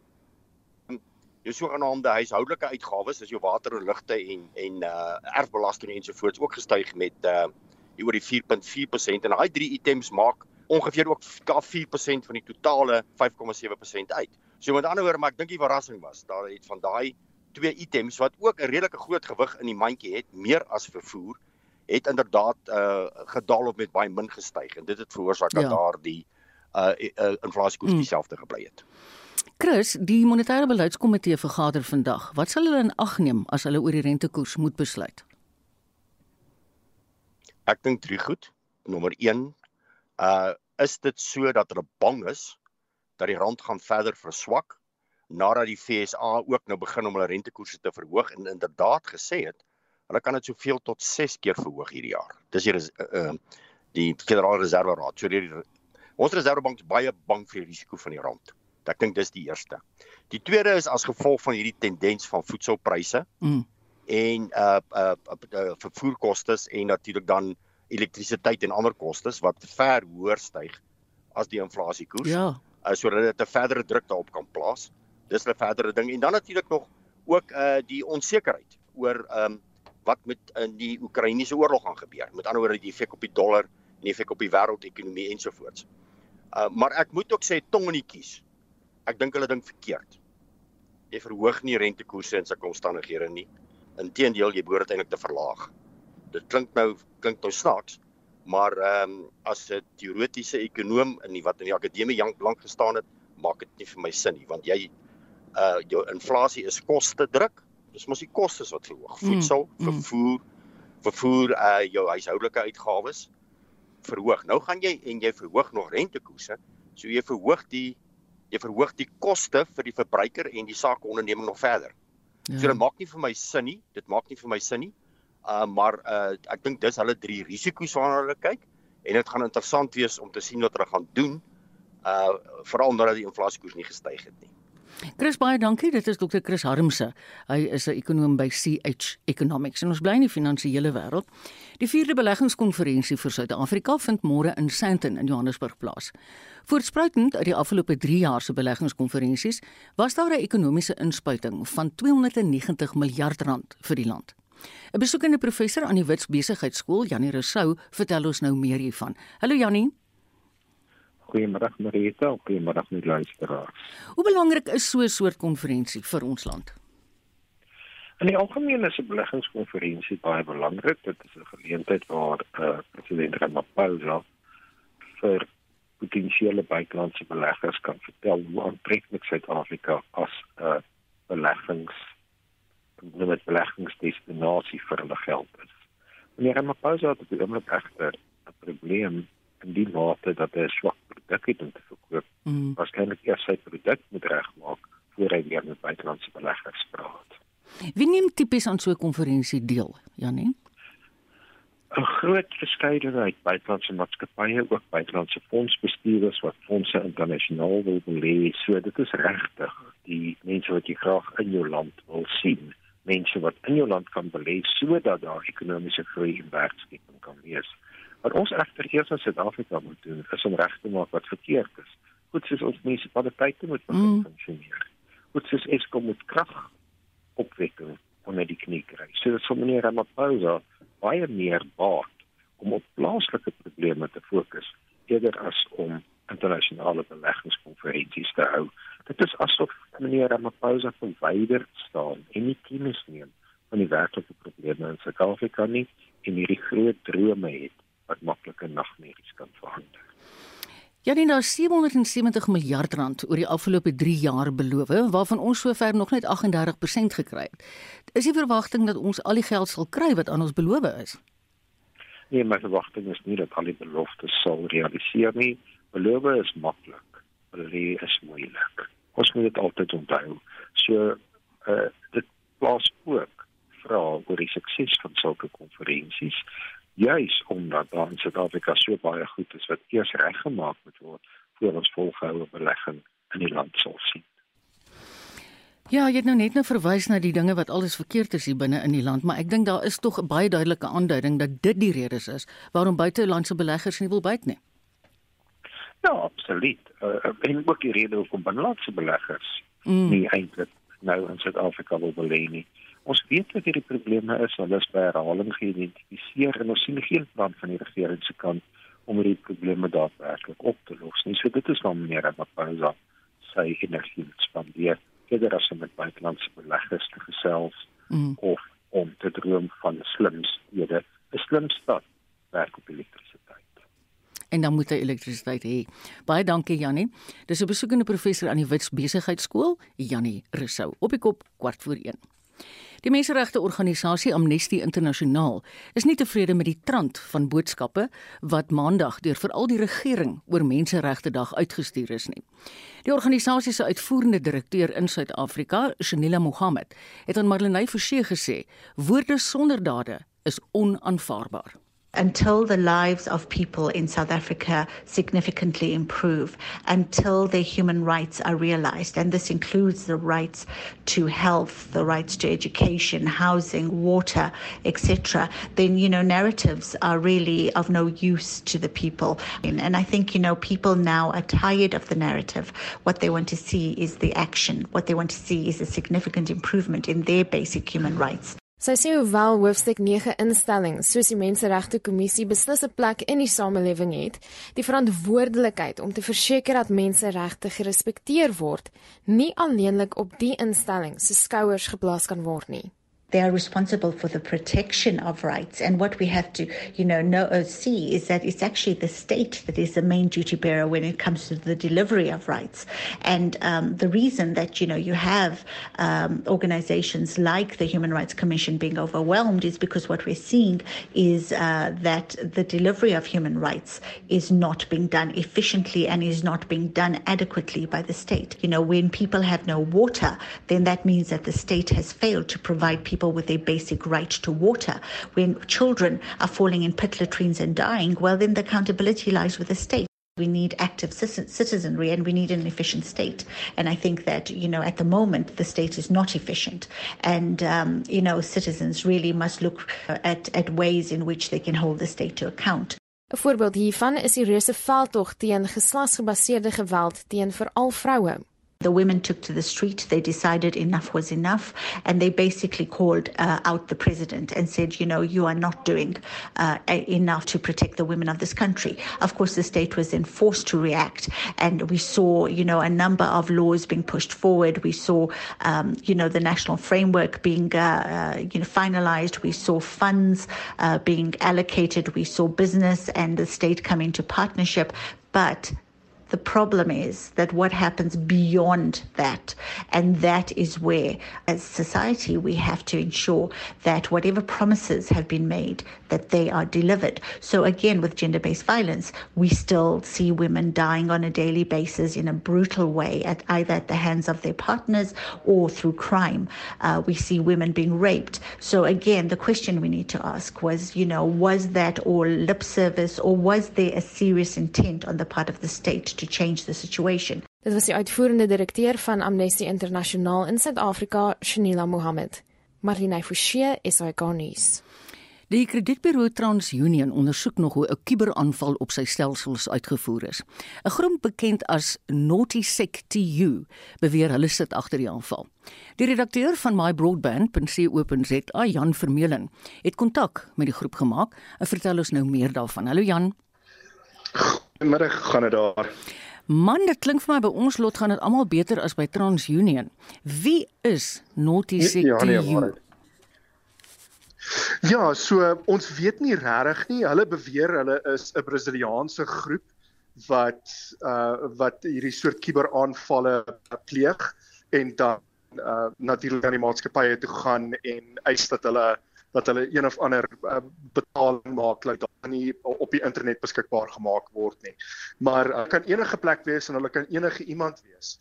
jou sogenaamde huishoudelike uitgawes, dis jou water en ligte en en uh erfbelasting ensovoorts ook gestyg met uh oor die 4.4% en daai drie items maak ongeveer ook 4% van die totale 5.7% uit. So met ander woorde, maar ek dink die verrassing was daar het van daai twee items wat ook 'n redelike groot gewig in die mandjie het, meer as vervoer, het inderdaad uh gedaal of met baie min gestyg en dit het veroorsaak dat ja. daar die uh, uh inflasiekoers mm. dieselfde gebly het. Chris, die monetêre beleidskomitee vergader vandag. Wat sal hulle in ag neem as hulle oor die rentekoers moet besluit? Ek dink drie goed. Nommer 1, Uh is dit so dat hulle bang is dat die rand gaan verder verswak nadat die FSA ook nou begin om hulle rentekoerse te verhoog en inderdaad gesê het hulle kan dit soveel tot 6 keer verhoog hierdie jaar. Dis hier is uh die Federale Reserve Raad. So die ons Reservebank is baie bang vir die risiko van die rand. Ek dink dis die eerste. Die tweede is as gevolg van hierdie tendens van voedselpryse mm. en uh uh, uh vervoerkoste en natuurlik dan elektrisiteit en ander kostes wat ver hoër styg as die inflasiekoers. Ja. Uh, sodat dit 'n verdere druk daarop kan plaas. Dis 'n verdere ding en dan natuurlik nog ook uh die onsekerheid oor ehm um, wat met in die Oekraïense oorlog gaan gebeur. Met ander woorde die effek op die dollar en die effek op die wêreldekonomie ensovoorts. Uh maar ek moet ook sê tong in die kies. Ek dink hulle dink verkeerd. Jy verhoog nie rentekoerse in sulke omstandighede nie. Inteendeel, jy behoort eintlik te verlaag dit klink nou klink nou snaaks, maar ehm um, as 'n teoretiese ekonom in die wat in die akademie lank gestaan het, maak dit nie vir my sin nie, want jy uh jou inflasie is koste druk. Dis mos die kostes wat verhoog. Hmm, Voedsel, mm, vervoer, vervoer uh jou huishoudelike uitgawes verhoog. Nou gaan jy en jy verhoog nog rentekoerse. So jy verhoog die jy verhoog die koste vir die verbruiker en die sakeonderneming nog verder. Ja. So dit maak nie vir my sin nie. Dit maak nie vir my sin nie. Uh maar uh ek dink dis hulle drie risiko's waarna hulle kyk en dit gaan interessant wees om te sien wat hulle gaan doen. Uh veral nadat die inflasiekoers nie gestyg het nie. Chris baie dankie. Dit is Dr. Chris Harmse. Hy is 'n ekonom by CH Economics en ons bly in die finansiële wêreld. Die 4de beleggingskonferensie vir Suid-Afrika vind môre in Sandton in Johannesburg plaas. Voortspruitend uit die afgelope 3 jaar se beleggingskonferensies was daar 'n ekonomiese inspuiting van 290 miljard rand vir die land. 'n Besoekende professor aan die Wits Besigheidsskool, Janie Rousseau, vertel ons nou meer hiervan. Hallo Janie. Goeiemôre Marita, goeiemôre met luisteraars. Hoe belangrik is so 'n soort konferensie vir ons land? In die algemeen is 'n beleggingskonferensie baie belangrik. Dit is 'n geleentheid waar uh, president Ramaphosa vir potensiële buitelandse beleggers kan vertel hoe aantreklik Suid-Afrika as 'n uh, beleggings noem dit beleggingsdestinasie vir hulle geld is. Meneer Ramaphosa het op die oomblik egter 'n probleem in die mate dat hy 'n swak produk het om te verkoop. Mm. Waarskynlik eers sy produk moet regmaak voor hy weer met buitelandse beleggers praat. Wie neem tipies aan so 'n konferensie deel, Janie? 'n Groot verskeidenheid buitelandse maatskappye, ook buitelandse fondsbestuurders wat fondse internasionaal wil belê. So dit is regtig die mense wat jy graag in jou land wil sien mense wat in jou land kan belê sodat daar ekonomiese groei en werkskeping kan wees. Wat ons egter eers in Suid-Afrika moet doen, is om reg te maak wat verkeerd is. Goed soos ons munisipaliteite moet begin mm. funksioneer. Goed soos Eskom moet krag opwekking onder die knie kry. So dit sou meneer Ramaphosa baie meer baat om op plaaslike probleme te fokus eerder as om internasionale beleggingskonferensies te hou. Dit is asof meneer Ramaphosa verwyder staan en nie kennis neem van die werklike probleme in Suid-Afrika nie en hierdie groot drome het wat maklike nagmerries kan verander. Ja, dit is 770 miljard rand oor die afgelope 3 jaar beloof, waarvan ons sover nog net 38% gekry het. Is die verwagting dat ons al die geld sal kry wat aan ons beloof is? Nee, my verwagting is nie dat al die beloftes sal realiseer nie. Beloof is maklik, belê is moeilik. Ons moet dit altyd onthou. So uh dit plaas ook vra oor die sukses van sulke konferensies juis omdat daar in Suid-Afrika so baie goed is wat eers reggemaak moet word voor ons volgehoue belegging in die land sal sien. Ja, jy het nou net nou verwys na die dinge wat alles verkeerd is hier binne in die land, maar ek dink daar is tog 'n baie duidelike aanduiding dat dit die redes is waarom buitelandse beleggers nie wil byt nie. Ja, absoluut. Uh, en ook die rede hoekom binnelandse beleggers mm. nie eintlik nou in Suid-Afrika wil belê nie. Ons weet wat hierdie probleme is, hulle is by herhaling geïdentifiseer en ons sien geen plan van die regering se kant om hierdie probleme daadwerklik op te los nie. So dit is dan meer wat Paula sê energie spandeer eerder as om met buitelandse beleggers te gesels mm. of om te droom van 'n slim stede, 'n slim stad werk op elektrisiteit en dan moet hy elektrisiteit hê. Baie dankie Jannie. Dis 'n besoekende professor aan die Wits Besigheidsskool, Jannie Rousseau. Op die kop kwart voor 1. Die menseregte organisasie Amnesty Internasionaal is nie tevrede met die trant van boodskappe wat Maandag deur veral die regering oor Menseregte Dag uitgestuur is nie. Die organisasie se uitvoerende direkteur in Suid-Afrika, Shanila Mohammed, het aan Marlenae Forsie gesê: "Woorde sonder dade is onaanvaarbaar." Until the lives of people in South Africa significantly improve, until their human rights are realized. And this includes the rights to health, the rights to education, housing, water, etc. Then, you know, narratives are really of no use to the people. And I think, you know, people now are tired of the narrative. What they want to see is the action. What they want to see is a significant improvement in their basic human rights. Sy sê hoewel hoofstuk 9 instellings soos die Menseregte Kommissie beslis 'n plek in die samelewing het, die verantwoordelikheid om te verseker dat menseregte gerespekteer word, nie alleenlik op die instellings se skouers geplaas kan word nie. They are responsible for the protection of rights. And what we have to, you know, know, uh, see is that it's actually the state that is the main duty bearer when it comes to the delivery of rights. And um, the reason that, you know, you have um, organizations like the Human Rights Commission being overwhelmed is because what we're seeing is uh, that the delivery of human rights is not being done efficiently and is not being done adequately by the state. You know, when people have no water, then that means that the state has failed to provide people people with a basic right to water. When children are falling in pit latrines and dying, well, then the accountability lies with the state. We need active citizenry and we need an efficient state. And I think that, you know, at the moment, the state is not efficient. And, um, you know, citizens really must look at, at ways in which they can hold the state to account. 'n Voorbeeld hiervan is die reuse veldtog teen geslagsgebaseerde geweld teen veral vroue. The women took to the street. They decided enough was enough. And they basically called uh, out the president and said, you know, you are not doing uh, enough to protect the women of this country. Of course, the state was then forced to react. And we saw, you know, a number of laws being pushed forward. We saw, um, you know, the national framework being, uh, uh you know, finalized. We saw funds uh, being allocated. We saw business and the state come into partnership. But the problem is that what happens beyond that, and that is where, as society, we have to ensure that whatever promises have been made, that they are delivered. So again, with gender-based violence, we still see women dying on a daily basis in a brutal way, at either at the hands of their partners or through crime. Uh, we see women being raped. So again, the question we need to ask was, you know, was that all lip service, or was there a serious intent on the part of the state? To change the situation. Dit was die uitvoerende direkteur van Amnesty International in Suid-Afrika, Shanila Mohammed. Marlene Forsie, SAK nuus. Die kredietburo TransUnion ondersoek nog hoe 'n kuberaanval op sy stelsels uitgevoer is. 'n Groep bekend as NaughtySecTU beweer hulle sit agter die aanval. Die redakteur van mybroadband.co.za, Jan Vermeulen, het kontak met die groep gemaak en vertel ons nou meer daarvan. Hallo Jan. Middag gaan dit daar. Man, dit klink vir my by ons lot gaan dit almal beter as by TransUnion. Wie is Naughty ja, nee, ja, ja, so ons weet nie regtig nie. Hulle beweer hulle is 'n Brasiliaanse groep wat uh wat hierdie soort kuberaanvalle pleeg en dan uh natuurlik aan die maatskappye toe gaan en eis dat hulle dat hulle een of ander uh, betaling maak dat dit nie op die internet beskikbaar gemaak word nie. Maar uh, kan enige plek wees en hulle kan enige iemand wees.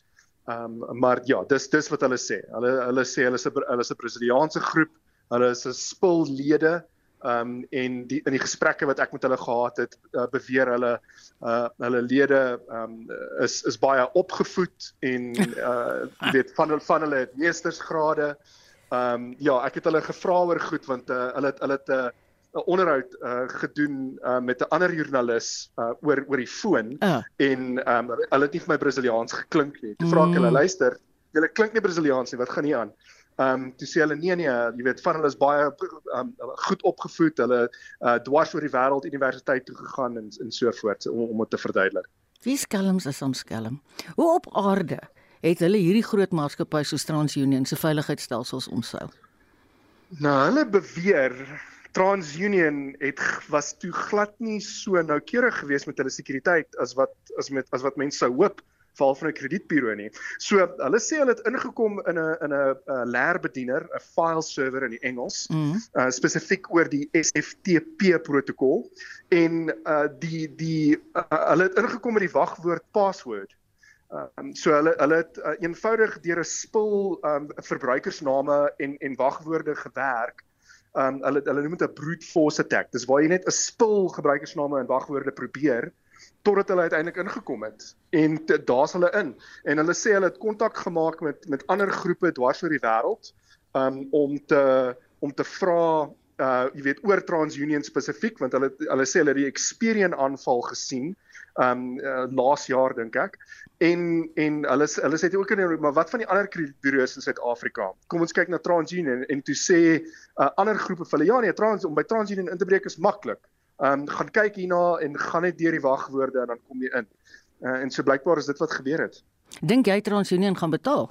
Ehm um, maar ja, dis dis wat hulle sê. Hulle hulle sê hulle is 'n hulle is 'n Brasiliaanse groep. Hulle is 'n spullede ehm um, en die in die gesprekke wat ek met hulle gehad het, uh, beweer hulle uh hulle lede ehm um, is is baie opgevoed en *laughs* uh weet van van hulle het meestersgrade. Ehm um, ja, ek het hulle gevra oor goed want uh, hulle het hulle het 'n uh, 'n onderhoud uh, gedoen uh, met 'n ander joernalis uh, oor oor die foon uh. en um, hulle het nie vir my Brasiliaans geklink nie. Toe vra ek hulle, mm. luister, julle klink nie Brasiliaans nie, wat gaan hier aan? Ehm um, toe sê hulle nee nee, jy weet van hulle is baie um, goed opgevoed, hulle uh, dwars oor die wêreld universiteit toe gegaan en en so voort om om dit te verduidelik. Wie skelms is ons skelm? Hoe op aarde het hulle hierdie groot maatskappy so TransUnion se veiligheidsstelsels omsou. Nou hulle beweer TransUnion het was toe glad nie so noukeurig geweest met hulle sekuriteit as wat as met as wat mense sou hoop val van 'n kredietburo nie. So hulle sê hulle het ingekom in 'n in 'n leerbediener, 'n file server in die Engels, mm -hmm. uh, spesifiek oor die SFTP protokol en uh die die uh, hulle het ingekom met die wagwoord password. Ehm um, so hulle hulle het uh, eenvoudig deur 'n spul ehm um, verbruikersname en en wagwoorde gewerk um hulle hulle noem dit 'n brute force attack. Dis waar jy net 'n spul gebruikersname en wagwoorde probeer totdat hulle uiteindelik ingekom het en daar's hulle in en hulle sê hulle het kontak gemaak met met ander groepe dwars oor die wêreld um om te om te vra uh jy weet oor TransUnion spesifiek want hulle hulle sê hulle het die Experian aanval gesien um uh, laas jaar dink ek. En en hulle hulle sê ook in maar wat van die ander kredietburo's in Suid-Afrika? Kom ons kyk na TransUnion en, en toe sê uh, ander groepe vir hulle ja nee Trans om by TransUnion in te breek is maklik. Um gaan kyk hierna en gaan net deur die wagwoorde en dan kom jy in. Uh, en so blykbaar is dit wat gebeur het. Dink jy TransUnion gaan betaal?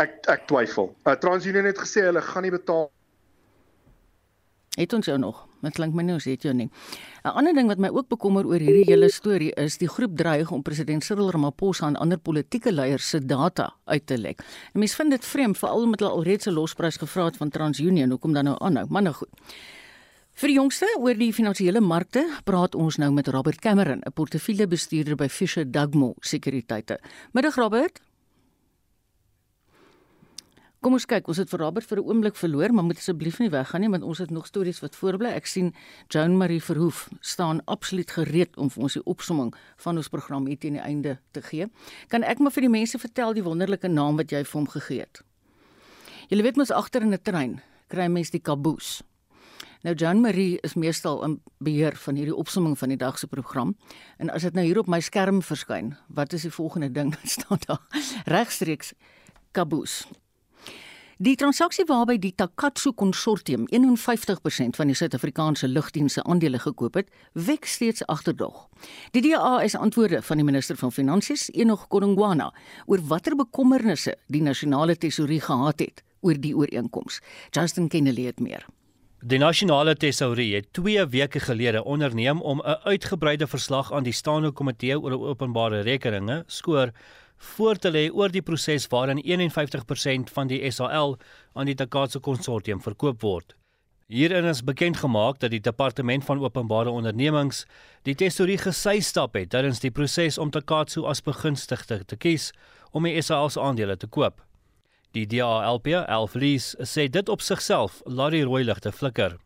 Ek ek twyfel. Uh, TransUnion het gesê hulle gaan nie betaal Het ons jou nog? Dit klink my nie ons het jou nie. 'n Ander ding wat my ook bekommer oor hierdie hele storie is die groep dreig om president Cyril Ramaphosa en ander politieke leiers se data uit te lek. En mense vind dit vreemd veral omdat hulle alreeds 'n losprys gevra het van TransUnion, hoekom dan nou aanhou? Maar nou goed. Vir die jongste oor die finansiële markte praat ons nou met Robert Cameron, 'n portefeuljebestuurder by Fisher Dugmo Sekuriteite. Middag Robert. Kom ons kyk, ons het vir Robert vir 'n oomblik verloor, maar moet asseblief nie weggaan nie want ons het nog stories wat voorbly. Ek sien Joan Marie Verhoef staan absoluut gereed om vir ons die opsomming van ons program hier teen die einde te gee. Kan ek maar vir die mense vertel die wonderlike naam wat jy vir hom gegee het? Jy weet mos agter in 'n trein kry mens die kaboes. Nou Joan Marie is meestal in beheer van hierdie opsomming van die dag se program. En as dit nou hier op my skerm verskyn, wat is die volgende ding *laughs* wat staan daar? Regstreeks kaboes. Die transaksie waarby die Takatsu konsortium 51% van die Suid-Afrikaanse lugdienste aandele gekoop het, wek steeds agterdog. Die DA is antwoorde van die minister van Finansies, Enoch Godongwana, oor watter bekommernisse die nasionale tesourie gehad het oor die ooreenkoms. Justin Kennedy het meer. Die nasionale tesourie het 2 weke gelede onderneem om 'n uitgebreide verslag aan die staande komitee oor openbare rekeninge, skoor voor te lê oor die proses waarin 51% van die SAL aan die Takatsu konsortium verkoop word. Hierin is bekend gemaak dat die departement van openbare ondernemings die tesorie gesy stap het tydens die proses om Takatsu as begunstigde te kies om die SAL se aandele te koop. Die DALP, Alflees, sê dit op sigself laat die rooi ligte flikker.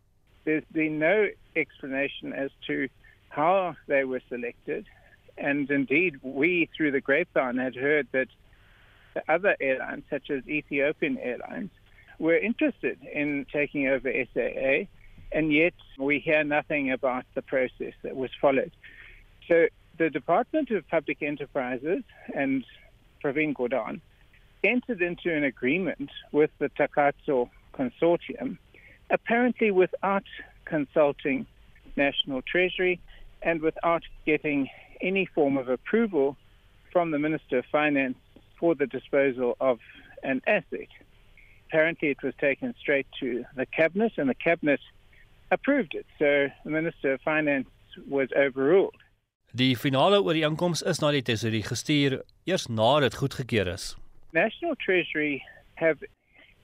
There's been no explanation as to how they were selected And indeed, we, through the grapevine, had heard that other airlines, such as Ethiopian Airlines, were interested in taking over SAA, and yet we hear nothing about the process that was followed. So the Department of Public Enterprises and Praveen Gordon entered into an agreement with the Takatsu consortium, apparently without consulting National Treasury and without getting any form of approval from the Minister of Finance for the disposal of an asset. Apparently, it was taken straight to the Cabinet, and the Cabinet approved it. So the Minister of Finance was overruled. Die finale ooreenkoms is na die tesourier gestuur eers nadat dit goedgekeur is. National Treasury have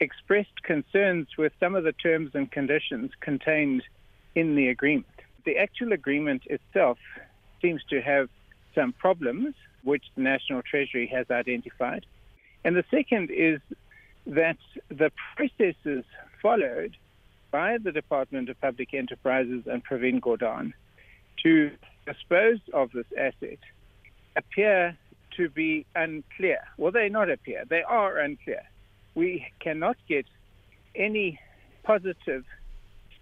expressed concerns with some of the terms and conditions contained in the agreement. The actual agreement itself seems to have some problems, which the National Treasury has identified. And the second is that the processes followed by the Department of Public Enterprises and Praveen Gordon to dispose of this asset appear to be unclear. Well, they not appear, they are unclear. We cannot get any positive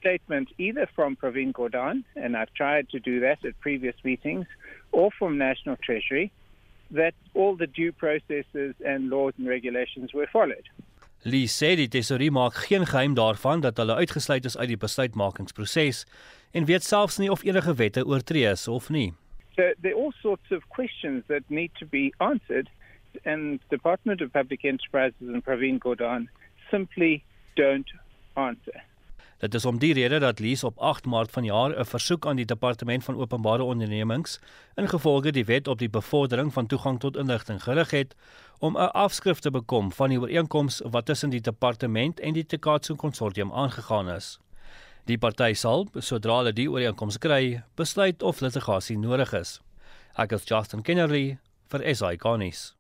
statement either from Praveen Gordon, and I've tried to do that at previous meetings, or from National Treasury, that all the due processes and laws and regulations were followed. Lee sê die tesourier maak geen geheim daarvan dat hulle uitgesluit is uit die besluitmakingsproses en weet selfs nie of enige wette oortree is of nie. So there are all sorts of questions that need to be answered and Department of Public Enterprises and Praveen Gordon simply don't answer. Dit is om die rede dat Lees op 8 Maart vanjaar 'n versoek aan die Departement van Openbare Ondernemings ingevolge die wet op die bevordering van toegang tot inligting gerig het om 'n afskrif te bekom van die ooreenkoms wat tussen die departement en die Tekatsu konsortium aangegaan is. Die party sal, sodra hulle die ooreenkoms kry, besluit of litigasie nodig is. Ek is Justin Kennerly vir SI Garnis.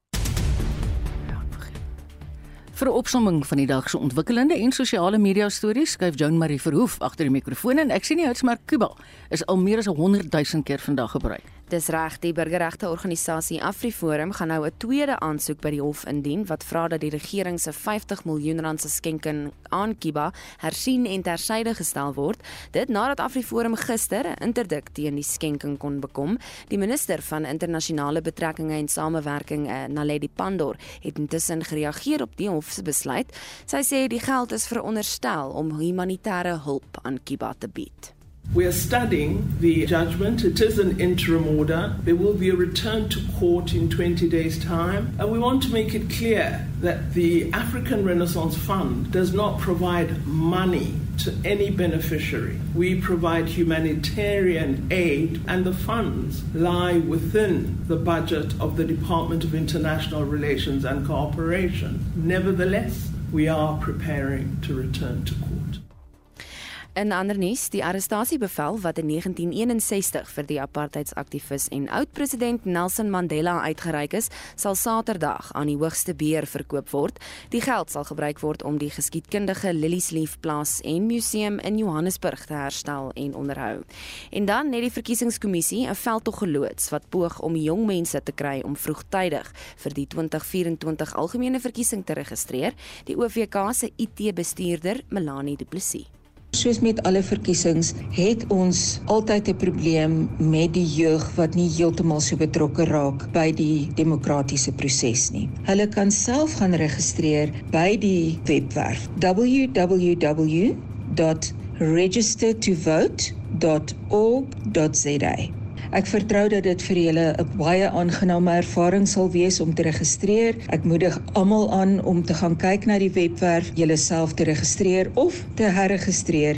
Vir 'n opsomming van die dag se ontwikkelende en sosiale media stories skuif Joan Marie Verhoef agter die mikrofoon en ek sien die houtsmerk Kuba is al meer as 100 000 keer vandag gebruik. Dis reg, die burgerregte organisasie AfriForum gaan nou 'n tweede aansoek by die hof indien wat vra dat die regering se 50 miljoen rand se skenking aan Kiba hersien en tersyde gestel word. Dit nadat AfriForum gister 'n interdik teen die skenking kon bekom. Die minister van internasionale betrekkinge en samewerking, eh, Naledi Pandor, het intussen gereageer op die hof se besluit. Sy sê die geld is veronderstel om humanitêre hulp aan Kiba te bied. We are studying the judgment. It is an interim order. There will be a return to court in 20 days' time. And we want to make it clear that the African Renaissance Fund does not provide money to any beneficiary. We provide humanitarian aid, and the funds lie within the budget of the Department of International Relations and Cooperation. Nevertheless, we are preparing to return to court. In ander nuus, die arrestasiebevel wat in 1961 vir die apartheidsaktivis en oud-president Nelson Mandela uitgereik is, sal Saterdag aan die hoogste beheer verkoop word. Die geld sal gebruik word om die geskiedkundige Liliesleaf Plaas en Museum in Johannesburg te herstel en onderhou. En dan het die verkiesingskommissie 'n veldtog geloods wat poog om jong mense te kry om vroegtydig vir die 2024 algemene verkiesing te registreer, die OVK se IT-bestuurder Melanie Du Plessis. Soos met alle verkiesings het ons altyd 'n probleem met die jeug wat nie heeltemal so betrokke raak by die demokratiese proses nie. Hulle kan self gaan registreer by die webwerf www.registertovote.org.za. Ek vertrou dat dit vir julle 'n baie aangename ervaring sal wees om te registreer. Ek moedig almal aan om te gaan kyk na die webwerf, julleself te registreer of te herregistreer.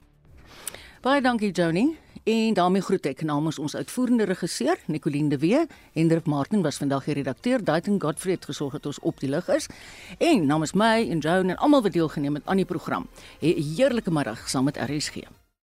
Baie dankie Joni. En daarmee groet ek namens ons uitvoerende regisseur Nicoline de Wee, Hendrik Martin was vandag die redakteur, Daityn Godfrey het gesorg dat ons op die lug is. En namens my en Joan en almal wat deelgeneem het aan die program. 'n Heerlike middag saam met RSG.